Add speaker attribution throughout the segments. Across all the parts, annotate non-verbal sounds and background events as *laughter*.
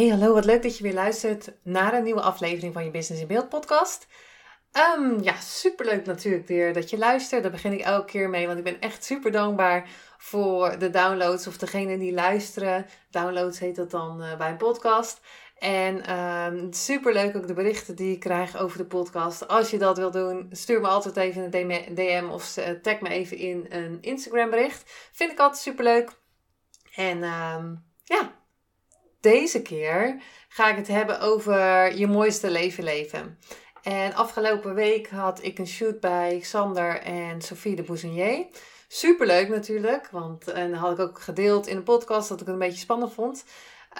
Speaker 1: Hey, hallo, wat leuk dat je weer luistert naar een nieuwe aflevering van je Business in Beeld podcast. Um, ja, superleuk natuurlijk weer dat je luistert. Daar begin ik elke keer mee, want ik ben echt super dankbaar voor de downloads of degene die luisteren. Downloads heet dat dan uh, bij een podcast. En um, super leuk ook de berichten die ik krijg over de podcast. Als je dat wil doen, stuur me altijd even een DM of tag me even in een Instagram bericht. Vind ik altijd super leuk. En um, ja, deze keer ga ik het hebben over je mooiste leven leven. En afgelopen week had ik een shoot bij Xander en Sophie de Bouzenier. Superleuk natuurlijk, want en had ik ook gedeeld in een podcast dat ik het een beetje spannend vond.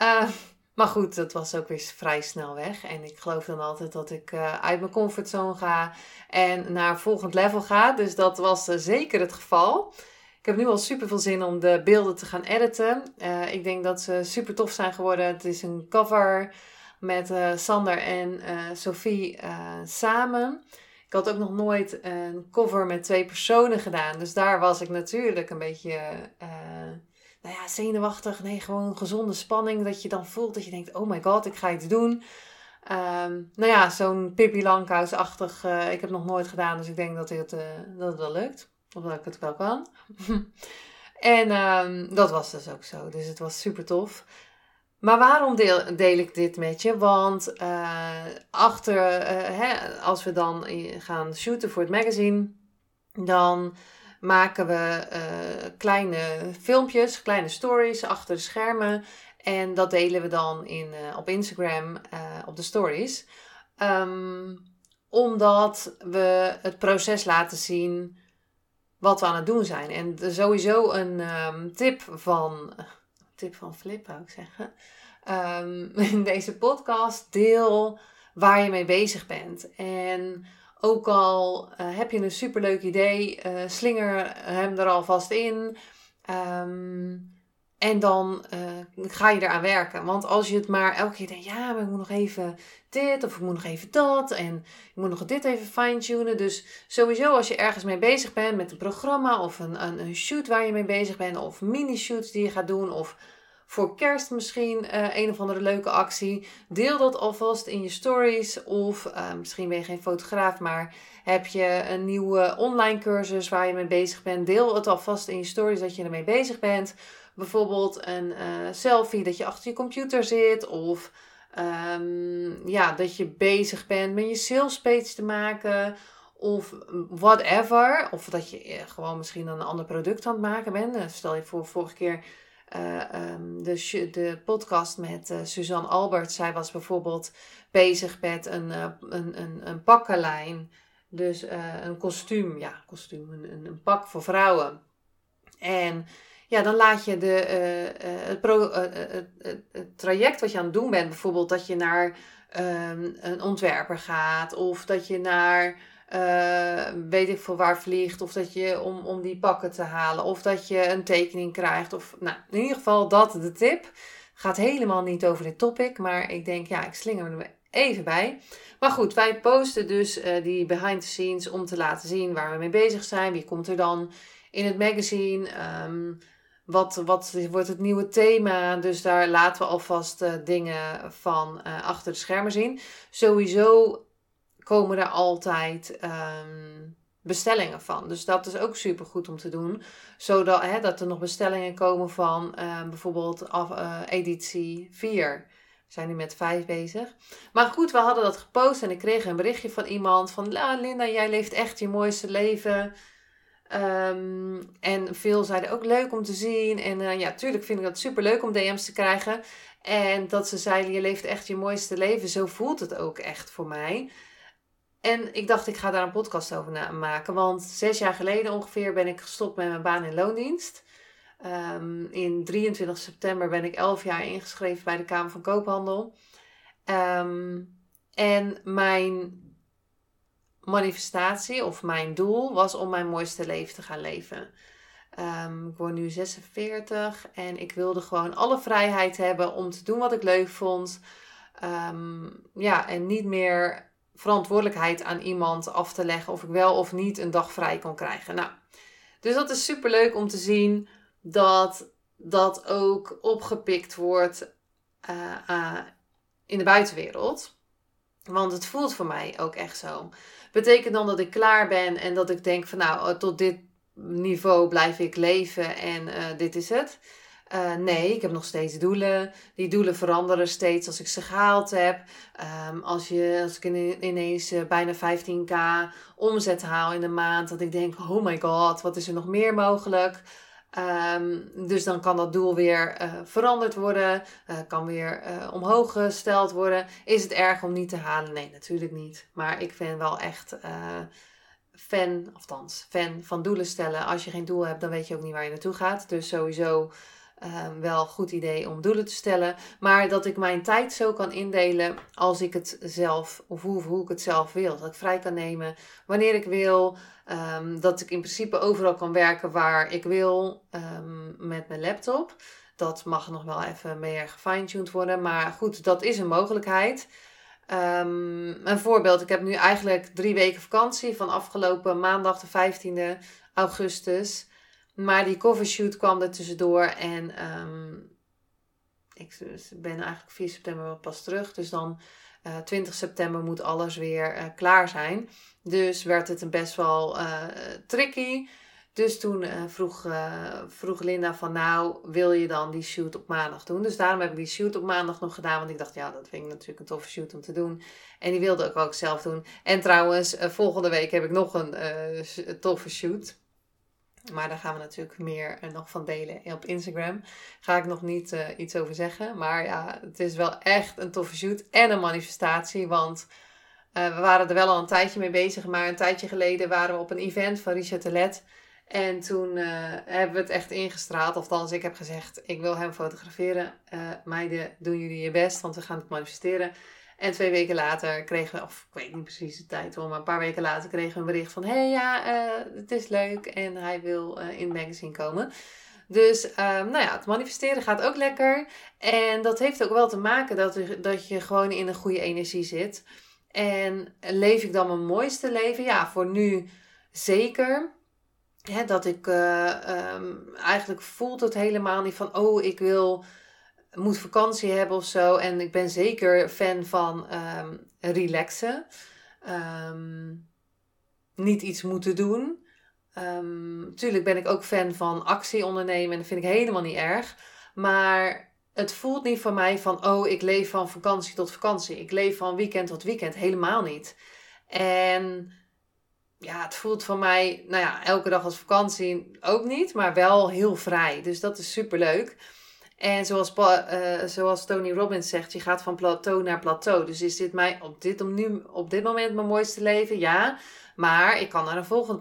Speaker 1: Uh, maar goed, dat was ook weer vrij snel weg. En ik geloof dan altijd dat ik uh, uit mijn comfortzone ga en naar volgend level ga. Dus dat was zeker het geval. Ik heb nu al super veel zin om de beelden te gaan editen. Uh, ik denk dat ze super tof zijn geworden. Het is een cover met uh, Sander en uh, Sophie samen. Ik had ook nog nooit een cover met twee personen gedaan. Dus daar was ik natuurlijk een beetje nou ja, zenuwachtig. Nee, gewoon gezonde spanning. Dat je dan voelt dat je denkt, oh my god, ik ga iets doen. Um, nou ja, zo'n Pippi Langkous-achtig. ik heb nog nooit gedaan, dus ik denk dat het, dat het wel lukt omdat ik het wel kan. *laughs* en um, dat was dus ook zo. Dus het was super tof. Maar waarom deel, deel ik dit met je? Want uh, achter, uh, hè, als we dan gaan shooten voor het magazine, dan maken we uh, kleine filmpjes, kleine stories achter de schermen. En dat delen we dan in, op Instagram op de stories. Um, omdat we het proces laten zien wat we aan het doen zijn. En sowieso een um, tip van, tip van Flip, zou ik zeggen. Um, *laughs* in deze podcast deel waar je mee bezig bent. En ook al uh, heb je een superleuk idee, uh, slinger hem er alvast in. Um, en dan uh, ga je eraan werken. Want als je het maar elke keer denkt, ja, maar ik moet nog even dit of ik moet nog even dat. En ik moet nog dit even fine-tunen. Dus sowieso als je ergens mee bezig bent met een programma of een, een, een shoot waar je mee bezig bent. Of mini-shoots die je gaat doen. Of voor kerst misschien uh, een of andere leuke actie. Deel dat alvast in je stories. Of uh, misschien ben je geen fotograaf, maar heb je een nieuwe online cursus waar je mee bezig bent. Deel het alvast in je stories dat je ermee bezig bent bijvoorbeeld een uh, selfie dat je achter je computer zit. Of um, ja, dat je bezig bent met je sales page te maken. Of whatever. Of dat je eh, gewoon misschien een ander product aan het maken bent. Eh, stel je voor, vorige keer um, de, de podcast met Suzanne Albert. Zij was bijvoorbeeld bezig met een, een, een, een pakkenlijn. Dus een kostuum, ja, kostuum, een, een pak voor vrouwen. En ja, dan laat je de, uh, het, pro, uh, het, traject wat je aan het doen bent, bijvoorbeeld dat je naar um, een ontwerper gaat of dat je naar weet ik veel waar vliegt of dat je om, om die pakken te halen of dat je een tekening krijgt. Of, nou, in ieder geval dat de tip. Gaat helemaal niet over dit topic, maar ik denk ja, ik slinger er even bij. Maar goed, wij posten dus die behind the scenes om te laten zien waar we mee bezig zijn. Wie komt er dan in het magazine? Um, wat, wat wordt het nieuwe thema? Dus daar laten we alvast uh, dingen van uh, achter de schermen zien. Sowieso komen er altijd um, bestellingen van. Dus dat is ook super goed om te doen. Zodat hè, dat er nog bestellingen komen van uh, bijvoorbeeld af, editie 4. We zijn nu met 5 bezig. Maar goed, we hadden dat gepost en ik kreeg een berichtje van iemand van... Linda, jij leeft echt je mooiste leven... Um, en veel zeiden ook leuk om te zien. En uh, ja, tuurlijk vind ik dat super leuk om DM's te krijgen. En dat ze zeiden: Je leeft echt je mooiste leven. Zo voelt het ook echt voor mij. en ik dacht, ik ga daar een podcast over maken. Want zes jaar geleden ongeveer ben ik gestopt met mijn baan in loondienst. Um, in 23 september ben ik 11 jaar ingeschreven bij de Kamer van Koophandel. Um, en mijn manifestatie of mijn doel was om mijn mooiste leven te gaan leven. Um, ik word nu 46 en ik wilde gewoon alle vrijheid hebben om te doen wat ik leuk vond. ja, en niet meer verantwoordelijkheid aan iemand af te leggen of ik wel of niet een dag vrij kon krijgen. Nou, dus dat is super leuk om te zien dat dat ook opgepikt wordt uh, uh, in de buitenwereld. Want het voelt voor mij ook echt zo. Betekent dan dat ik klaar ben en dat ik denk van nou, tot dit niveau blijf ik leven en uh, dit is het. Uh, nee, ik heb nog steeds doelen. Die doelen veranderen steeds als ik ze gehaald heb. Um, als, je, als ik ineens uh, bijna 15k omzet haal in een maand, dat ik denk: oh my god, wat is er nog meer mogelijk? Um, dus dan kan dat doel weer uh, veranderd worden, kan weer omhoog gesteld worden. Is het erg om niet te halen? Nee, natuurlijk niet. Maar ik ben wel echt fan, althans, fan van doelen stellen. Als je geen doel hebt, dan weet je ook niet waar je naartoe gaat. Dus sowieso um, wel goed idee om doelen te stellen. Maar dat ik mijn tijd zo kan indelen als ik het zelf, of hoe, hoe ik het zelf wil. Dat ik vrij kan nemen wanneer ik wil. Um, dat ik in principe overal kan werken waar ik wil um, met mijn laptop. Dat mag nog wel even meer gefine-tuned worden. Maar goed, dat is een mogelijkheid. Um, een voorbeeld, ik heb nu eigenlijk drie weken vakantie van afgelopen maandag de 15e augustus. Maar die covershoot kwam er tussendoor en ik ben eigenlijk 4 september pas terug. Dus dan uh, eh, 20 september moet alles weer uh, klaar zijn. Dus werd het een best wel uh, tricky. Dus toen vroeg, vroeg Linda van nou, wil je dan die shoot op maandag doen? Dus daarom heb ik die shoot op maandag nog gedaan. Want ik dacht, ja, dat vind ik natuurlijk een toffe shoot om te doen. En die wilde ik ook zelf doen. En trouwens, volgende week heb ik nog een toffe shoot. Maar daar gaan we natuurlijk meer uh, nog van delen op Instagram. Ga ik nog niet uh, iets over zeggen. Maar ja, het is wel echt een toffe shoot en een manifestatie. Want uh, we waren er wel al een tijdje mee bezig. Maar een tijdje geleden waren we op een event van Richard Telet. En toen hebben we het echt ingestraald. Althans, ik heb gezegd, ik wil hem fotograferen. meiden, doen jullie je best, want we gaan het manifesteren. En twee weken later kregen we, of ik weet niet precies de tijd hoor, maar een paar weken later kregen we een bericht van: hé hey, ja, uh, het is leuk en hij wil uh, in het magazine komen. Dus um, nou ja, het manifesteren gaat ook lekker. En dat heeft ook wel te maken dat, dat je gewoon in een goede energie zit. En leef ik dan mijn mooiste leven? Ja, voor nu zeker. Dat ik uh, um, eigenlijk voelt het helemaal niet van, oh, ik wil moet vakantie hebben of zo. En ik ben zeker fan van um, relaxen. Um, niet iets moeten doen. Um, tuurlijk ben ik ook fan van actie ondernemen. En dat vind ik helemaal niet erg. Maar het voelt niet voor mij van, oh, ik leef van vakantie tot vakantie. Ik leef van weekend tot weekend. Helemaal niet. En ja, het voelt voor mij, nou ja, elke dag als vakantie ook niet, maar wel heel vrij. Dus dat is super leuk. En zoals, uh, zoals Tony Robbins zegt, je gaat van plateau naar plateau. Dus is dit mij op dit, op dit moment mijn mooiste leven? Ja. Maar ik kan naar een volgend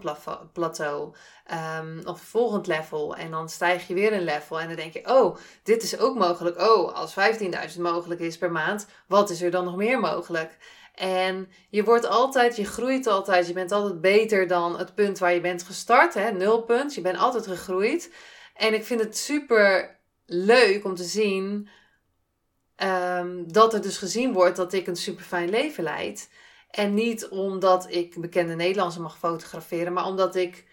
Speaker 1: plateau. Um, of een volgend level. En dan stijg je weer een level. En dan denk je, oh, dit is ook mogelijk. Oh, als 15.000 mogelijk is per maand, wat is er dan nog meer mogelijk? En je wordt altijd, je groeit altijd. Je bent altijd beter dan het punt waar je bent gestart. Hè? Nulpunt. Je bent altijd gegroeid. En ik vind het super leuk om te zien um, dat er dus gezien wordt dat ik een super fijn leven leid. En niet omdat ik bekende Nederlanders mag fotograferen, maar omdat ik.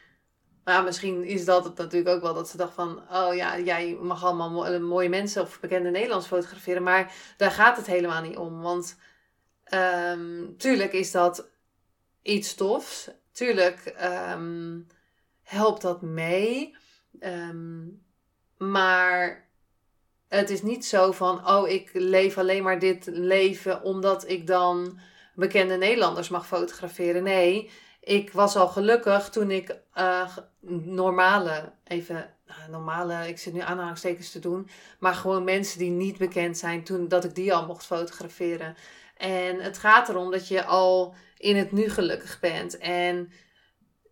Speaker 1: Nou, misschien is dat het natuurlijk ook wel dat ze dacht van: oh ja, jij mag allemaal mooie mensen of bekende Nederlanders fotograferen. Maar daar gaat het helemaal niet om. Want um, tuurlijk is dat iets tofs. Tuurlijk um, helpt dat mee. maar het is niet zo van, oh, ik leef alleen maar dit leven omdat ik dan bekende Nederlanders mag fotograferen. Nee, ik was al gelukkig toen ik uh, normale, even nou, normale, ik zit nu aanhalingstekens te doen, maar gewoon mensen die niet bekend zijn, toen dat ik die al mocht fotograferen. En het gaat erom dat je al in het nu gelukkig bent. En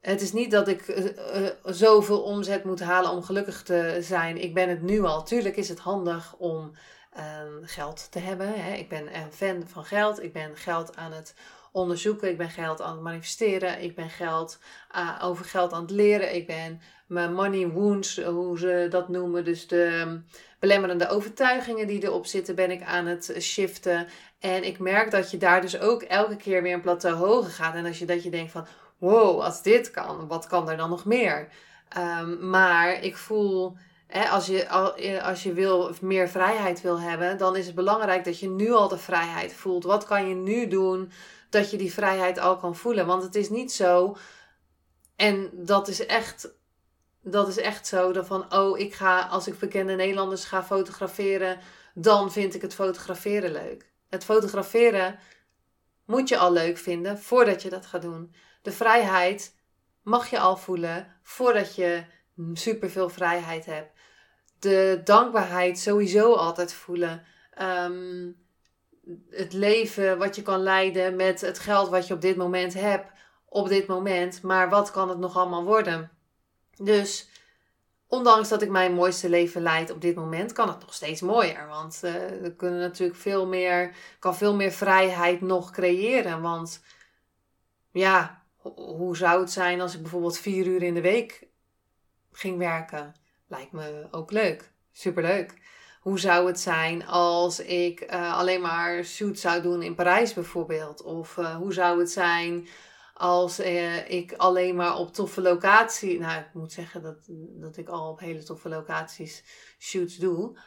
Speaker 1: het is niet dat ik uh, zoveel omzet moet halen om gelukkig te zijn. Ik ben het nu al. Tuurlijk is het handig om ehm, geld te hebben. Hè. Ik ben een fan van geld. Ik ben geld aan het onderzoeken. Ik ben geld aan het manifesteren. Ik ben geld, uh, over geld aan het leren. Ik ben mijn money wounds, hoe ze dat noemen. Dus de ehm, belemmerende overtuigingen die erop zitten, ben ik aan het shiften. En ik merk dat je daar dus ook elke keer weer een plateau hoger gaat. En als je dat je denkt van, wow, als dit kan, wat kan er dan nog meer? Um, maar ik voel, hè, als, je, als je wil, meer vrijheid wil hebben, dan is het belangrijk dat je nu al de vrijheid voelt. Wat kan je nu doen dat je die vrijheid al kan voelen? Want het is niet zo, en dat is echt dat is echt zo. Dan van, oh, ik ga, als ik bekende Nederlanders ga fotograferen, dan vind ik het fotograferen leuk. Het fotograferen moet je al leuk vinden voordat je dat gaat doen. De vrijheid mag je al voelen voordat je superveel vrijheid hebt. De dankbaarheid sowieso altijd voelen. Ehm, het leven wat je kan leiden met het geld wat je op dit moment hebt, op dit moment. Maar wat kan het nog allemaal worden? Dus ondanks dat ik mijn mooiste leven leid op dit moment, kan het nog steeds mooier. Want uh, we kunnen natuurlijk veel meer, kan veel meer vrijheid nog creëren. Want ja, hoe zou het zijn als ik bijvoorbeeld vier uur in de week ging werken? Lijkt me ook leuk. Superleuk. Hoe zou het zijn als ik uh, alleen maar shoots zou doen in Parijs bijvoorbeeld? Of uh, hoe zou het zijn als eh, ik alleen maar op toffe locaties. Nou, ik moet zeggen dat, dat ik al op hele toffe locaties shoots doe.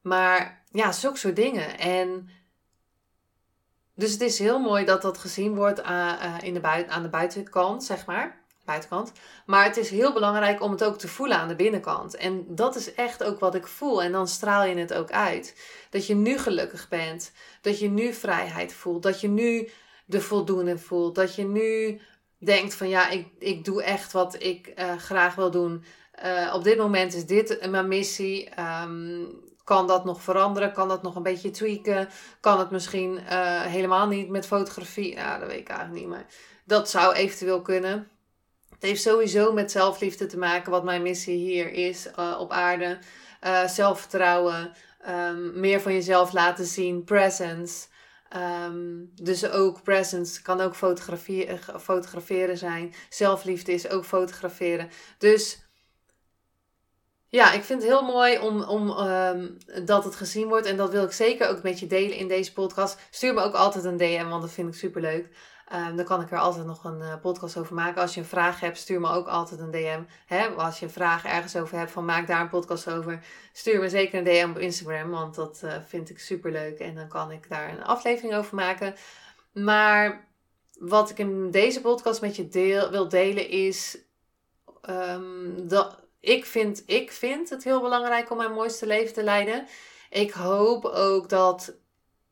Speaker 1: Maar ja, zulke soort dingen. En dus het is heel mooi dat dat gezien wordt aan, uh, in de buiten, aan de buitenkant, zeg maar. Buitenkant. Maar het is heel belangrijk om het ook te voelen aan de binnenkant. En dat is echt ook wat ik voel. En dan straal je het ook uit. Dat je nu gelukkig bent. Dat je nu vrijheid voelt. Dat je nu de voldoening voelt. Dat je nu denkt van ja, ik, ik doe echt wat ik uh, graag wil doen. Op dit moment is dit mijn missie. Um, kan dat nog veranderen? Kan dat nog een beetje tweaken? Kan het misschien uh, helemaal niet met fotografie? Nou, dat weet ik eigenlijk niet. Maar dat zou eventueel kunnen. Het heeft sowieso met zelfliefde te maken, wat mijn missie hier is op aarde. zelfvertrouwen, um, meer van jezelf laten zien, presence. Um, dus ook presence kan ook fotografie, eh, fotograferen zijn. Zelfliefde is ook fotograferen. Dus ja, ik vind het heel mooi om, om um, dat het gezien wordt. En dat wil ik zeker ook met je delen in deze podcast. Stuur me ook altijd een DM, want dat vind ik super leuk. Um, dan kan ik er altijd nog een uh, podcast over maken. Als je een vraag hebt, stuur me ook altijd een DM. Hè? Als je een vraag ergens over hebt, van maak daar een podcast over. Stuur me zeker een DM op Instagram, want dat uh, vind ik super leuk. En dan kan ik daar een aflevering over maken. Maar wat ik in deze podcast met je wil delen is... Um, dat, ik, vind, ik vind het heel belangrijk om mijn mooiste leven te leiden. Ik hoop ook dat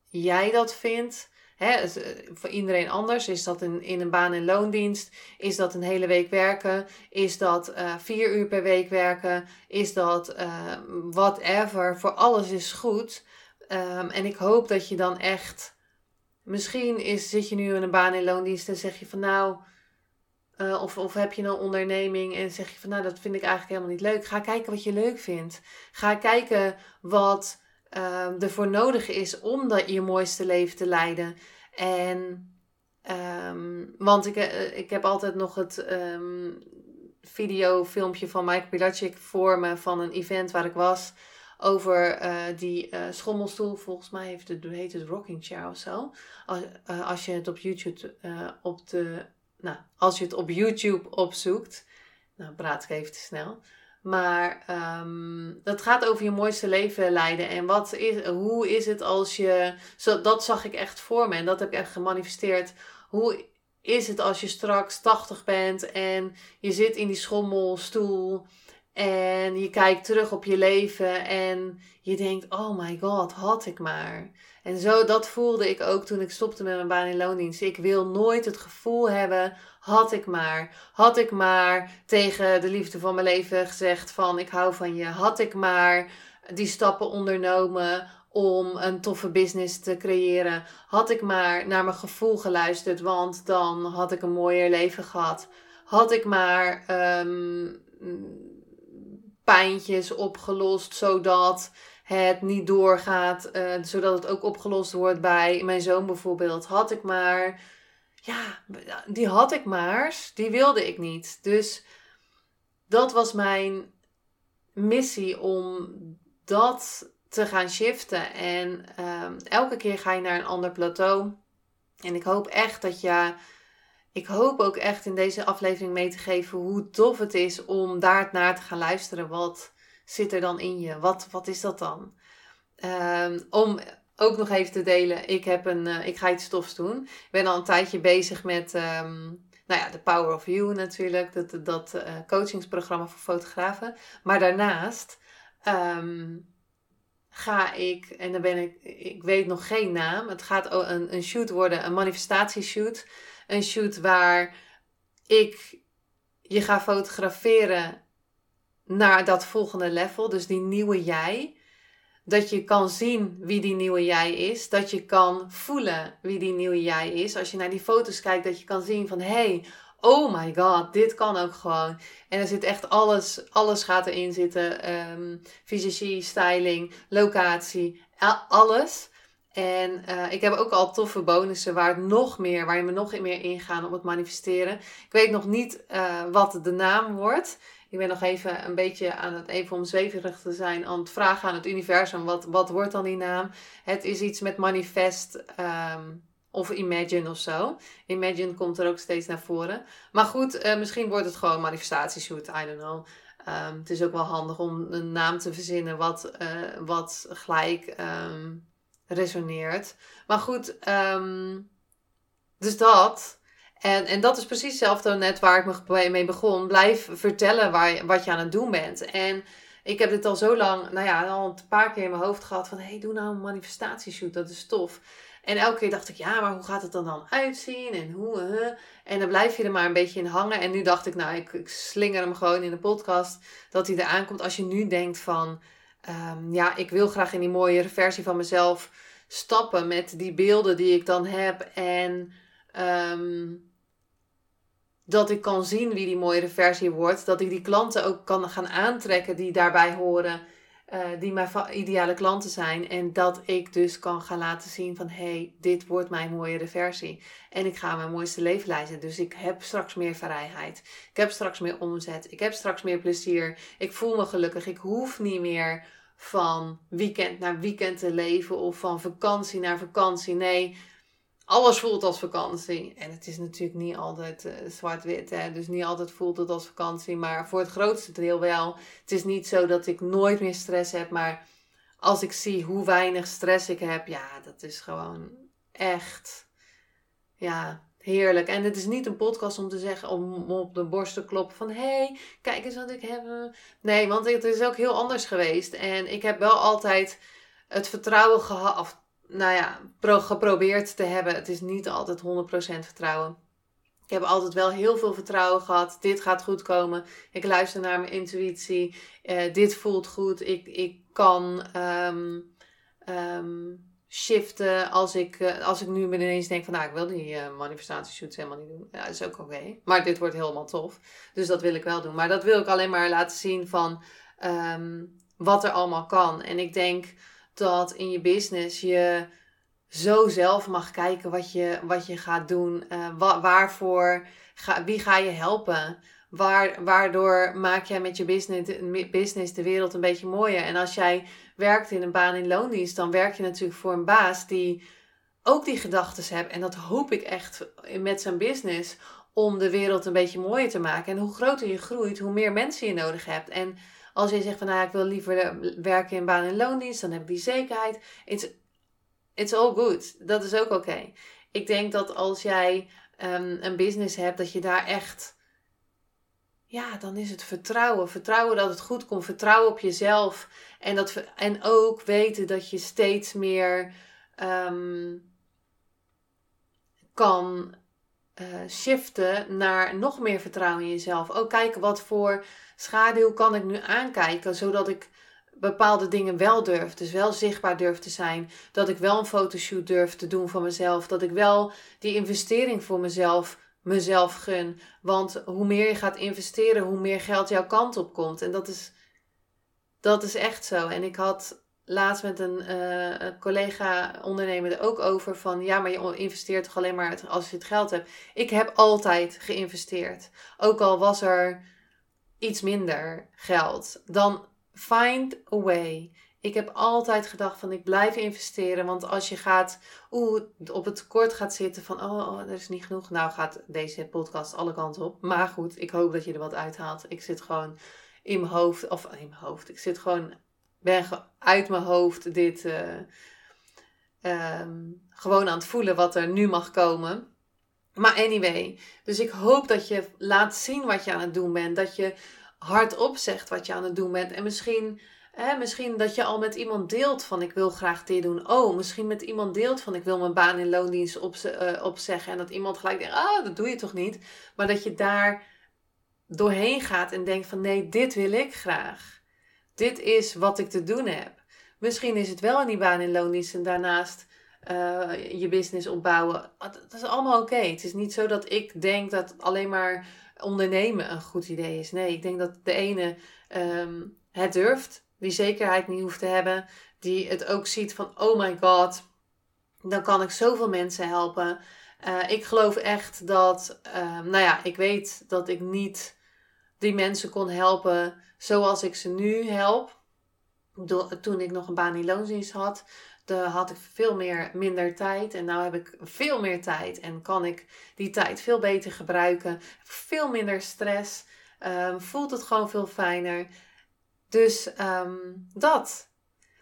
Speaker 1: jij dat vindt. Hè, eh, voor iedereen anders. Is dat in, in een baan- en loondienst? Is dat een hele week werken? Is dat uh, vier uur per week werken? Is dat uh, whatever? Voor alles is goed. Um, en ik hoop dat je dan echt. Misschien is, zit je nu in een baan- en loondienst en zeg je van nou. Uh, of, of heb je een onderneming en zeg je van nou dat vind ik eigenlijk helemaal niet leuk. Ga kijken wat je leuk vindt. Ga kijken wat uh, ervoor nodig is om dat je mooiste leven te leiden. En, um, want ik, uh, ik heb altijd nog het um, video, filmpje van Mike Pilacic voor me van een event waar ik was. Over uh, die schommelstoel. Volgens mij het, heet het Rocking Chair of zo. Als je het op YouTube op de. Nou, als je het op YouTube opzoekt. Nou, praat ik even te snel. Maar um, dat gaat over je mooiste leven leiden. En wat is, hoe is het als je. Zo, dat zag ik echt voor me en dat heb ik echt gemanifesteerd. Hoe is het als je straks 80 bent en je zit in die schommelstoel En je kijkt terug op je leven en je denkt, oh my god, had ik maar. En zo, dat voelde ik ook toen ik stopte met mijn baan in loondienst. Ik wil nooit het gevoel hebben, had ik maar. Had ik maar tegen de liefde van mijn leven gezegd van, ik hou van je. Had ik maar die stappen ondernomen om een toffe business te creëren. Had ik maar naar mijn gevoel geluisterd, want dan had ik een mooier leven gehad. Had ik maar um, pijntjes opgelost, zodat het niet doorgaat, uh, zodat het ook opgelost wordt bij mijn zoon bijvoorbeeld. Had ik maar, ja, die had ik maar, die wilde ik niet. Dus dat was mijn missie om dat te gaan shiften. En um, elke keer ga je naar een ander plateau. En ik hoop echt dat je. Ik hoop ook echt in deze aflevering mee te geven hoe tof het is om daar naar te gaan luisteren. Wat zit er dan in je? Wat, wat is dat dan? Um, om ook nog even te delen, ik, heb een, uh, ik ga iets stofs doen. Ik ben al een tijdje bezig met um, nou ja, de Power of You natuurlijk. Dat, dat uh, coachingsprogramma voor fotografen. Maar daarnaast um, ga ik, en dan ben ik, ik weet nog geen naam. Het gaat een, een shoot worden, een manifestatieshoot. Een shoot waar ik je ga fotograferen naar dat volgende level. Dus die nieuwe jij. Dat je kan zien wie die nieuwe jij is. Dat je kan voelen wie die nieuwe jij is. Als je naar die foto's kijkt, dat je kan zien van hé, hey, oh my god, dit kan ook gewoon. En er zit echt alles, alles gaat erin zitten. Um, fysiologie, styling, locatie, alles. En uh, ik heb ook al toffe bonussen waar, het nog meer, waar je me nog meer ingaan op het manifesteren. Ik weet nog niet uh, wat de naam wordt. Ik ben nog even een beetje aan het, even om zweverig te zijn, aan het vragen aan het universum. Wat, wat wordt dan die naam? Het is iets met manifest. Um, of Imagine of zo. Imagine komt er ook steeds naar voren. Maar goed, uh, misschien wordt het gewoon manifestatieshoot. I don't know. Um, het is ook wel handig om een naam te verzinnen wat, wat gelijk um, resoneert. Maar goed, um, dus dat. En, en dat is precies hetzelfde net waar ik me mee begon. Blijf vertellen waar, wat je aan het doen bent. En ik heb dit al zo lang, nou ja, al een paar keer in mijn hoofd gehad van... hey, doe nou een manifestatieshoot, dat is tof. En elke keer dacht ik, ja, maar hoe gaat het er dan uitzien? En hoe? En dan blijf je er maar een beetje in hangen. En nu dacht ik, nou, ik, ik slinger hem gewoon in de podcast. Dat hij eraan komt. Als je nu denkt van, um, ja, ik wil graag in die mooiere versie van mezelf stappen. Met die beelden die ik dan heb. En um, dat ik kan zien wie die mooiere versie wordt. Dat ik die klanten ook kan gaan aantrekken die daarbij horen. Uh, die mijn ideale klanten zijn. En dat ik dus kan gaan laten zien van hé, hey, dit wordt mijn mooiere versie. En ik ga mijn mooiste leven leiden. Dus ik heb straks meer vrijheid. Ik heb straks meer omzet. Ik heb straks meer plezier. Ik voel me gelukkig. Ik hoef niet meer van weekend naar weekend te leven of van vakantie naar vakantie. Nee, alles voelt als vakantie. En het is natuurlijk niet altijd uh, zwart-wit. Dus niet altijd voelt het als vakantie. Maar voor het grootste deel wel. Het is niet zo dat ik nooit meer stress heb. Maar als ik zie hoe weinig stress ik heb. Ja, dat is gewoon echt. Ja, heerlijk. En het is niet een podcast om te zeggen. Om op de borst te kloppen. Van hé, hey, kijk eens wat ik heb. Nee, want het is ook heel anders geweest. En ik heb wel altijd het vertrouwen gehad nou ja, geprobeerd te hebben. Het is niet altijd 100% vertrouwen. Ik heb altijd wel heel veel vertrouwen gehad. Dit gaat goed komen. Ik luister naar mijn intuïtie. Uh, dit voelt goed. Ik, ik kan um, shiften als ik, uh, als ik nu ineens denk van nou, ik wil die uh, manifestatieshoots helemaal niet doen. Ja, dat is ook oké. Maar dit wordt helemaal tof. Dus dat wil ik wel doen. Maar dat wil ik alleen maar laten zien van um, wat er allemaal kan. En ik denk dat in je business je zo zelf mag kijken wat je, wat je gaat doen. Uh, wa waarvoor, ga, wie ga je helpen? Waar, waardoor maak jij met je business, business de wereld een beetje mooier? En als jij werkt in een baan in loondienst, dan werk je natuurlijk voor een baas die ook die gedachten hebt. En dat hoop ik echt met zijn business om de wereld een beetje mooier te maken. En hoe groter je groeit, hoe meer mensen je nodig hebt. En als je zegt van nou, ik wil liever werken in baan en loondienst, dan heb ik die zekerheid. It's, it's all good. Dat is ook oké. Ik denk dat als jij um, een business hebt, dat je daar echt ja, dan is het vertrouwen. Vertrouwen dat het goed komt. Vertrouwen op jezelf. En, dat, en ook weten dat je steeds meer ehm, kan uh, shiften naar nog meer vertrouwen in jezelf. Ook kijken wat voor schaduw kan ik nu aankijken, zodat ik bepaalde dingen wel durf. Dus wel zichtbaar durf te zijn. Dat ik wel een fotoshoot durf te doen voor mezelf. Dat ik wel die investering voor mezelf mezelf gun. Want hoe meer je gaat investeren, hoe meer geld jouw kant op komt. En dat is, dat is echt zo. En ik had laatst met een, uh, collega ondernemer er ook over van ja, maar je investeert toch alleen maar als je het geld hebt. Ik heb altijd geïnvesteerd. Ook al was er iets minder geld. Dan find a way. Ik heb altijd gedacht van ik blijf investeren. Want als je gaat oeh, op het tekort gaat zitten van oh, oh, er is niet genoeg. Nou gaat deze podcast alle kanten op. Maar goed, ik hoop dat je er wat uithaalt. Ik zit gewoon in mijn hoofd. Of in mijn hoofd. Ik zit gewoon, ben uit mijn hoofd dit uh, um, gewoon aan het voelen wat er nu mag komen. Maar anyway, dus ik hoop dat je laat zien wat je aan het doen bent. Dat je hardop zegt wat je aan het doen bent. En misschien Hè, misschien dat je al met iemand deelt van ik wil graag dit doen. Oh, misschien met iemand deelt van ik wil mijn baan in loondienst op, uh, opzeggen. En dat iemand gelijk denkt, ah, dat doe je toch niet. Maar dat je daar doorheen gaat en denkt van nee, dit wil ik graag. Dit is wat ik te doen heb. Misschien is het wel in die baan in loondienst en daarnaast uh, je business opbouwen. Ah, dat is allemaal oké. Het is niet zo dat ik denk dat alleen maar ondernemen een goed idee is. Nee, ik denk dat de ene um, het durft die zekerheid niet hoeft te hebben, die het ook ziet van oh my god, dan kan ik zoveel mensen helpen. Uh, ik geloof echt dat, uh, nou ja, ik weet dat ik niet die mensen kon helpen zoals ik ze nu help. Toen ik nog een baan in had, dan had ik veel meer, minder tijd. En nu heb ik veel meer tijd en kan ik die tijd veel beter gebruiken. Veel minder stress. Uh, voelt het gewoon veel fijner. Dus um, dat.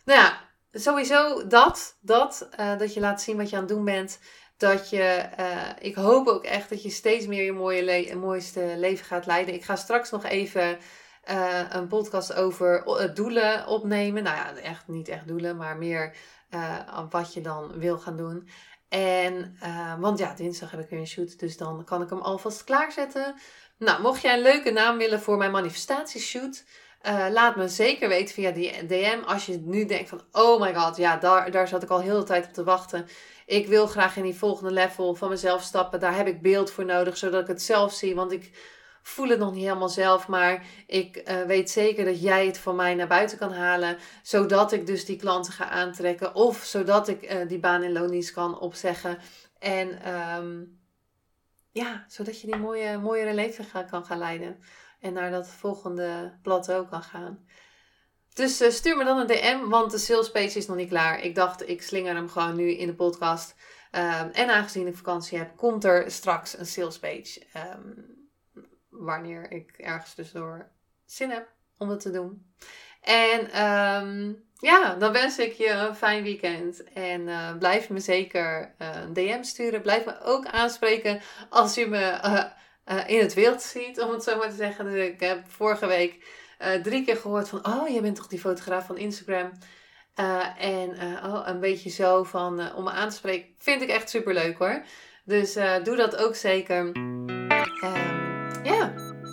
Speaker 1: Nou ja, sowieso dat. Dat, uh, dat je laat zien wat je aan het doen bent. Dat je, uh, ik hoop ook echt dat je steeds meer je mooie mooiste leven gaat leiden. Ik ga straks nog even uh, een podcast over doelen opnemen. Nou ja, echt niet echt doelen, maar meer wat je dan wil gaan doen. En, want ja, dinsdag heb ik weer een shoot, dus dan kan ik hem alvast klaarzetten. Nou, mocht jij een leuke naam willen voor mijn manifestatieshoot, laat me zeker weten via die DM als je nu denkt van oh my god, ja, daar, daar zat ik al heel de tijd op te wachten. Ik wil graag in die volgende level van mezelf stappen. Daar heb ik beeld voor nodig, zodat ik het zelf zie. Want ik voel het nog niet helemaal zelf, maar ik uh, weet zeker dat jij het voor mij naar buiten kan halen. Zodat ik dus die klanten ga aantrekken. Of zodat ik uh, die baan in loondienst kan opzeggen. En um, ja, zodat je die mooie, mooiere leven kan gaan leiden en naar dat volgende plateau kan gaan. Dus uh, stuur me dan een DM, want de sales page is nog niet klaar. Ik dacht, ik slinger hem gewoon nu in de podcast. Um, en aangezien ik vakantie heb, komt er straks een sales page. Um, wanneer ik ergens tussendoor zin heb om het te doen. En um, ja, dan wens ik je een fijn weekend. En uh, blijf me zeker uh, een DM sturen. Blijf me ook aanspreken als je me uh, in het wild ziet, om het zo maar te zeggen. Dus ik heb vorige week drie keer gehoord van, oh, jij bent toch die fotograaf van Instagram? En oh, een beetje zo van, om me aan te spreken, vind ik echt super leuk hoor. Dus doe dat ook zeker.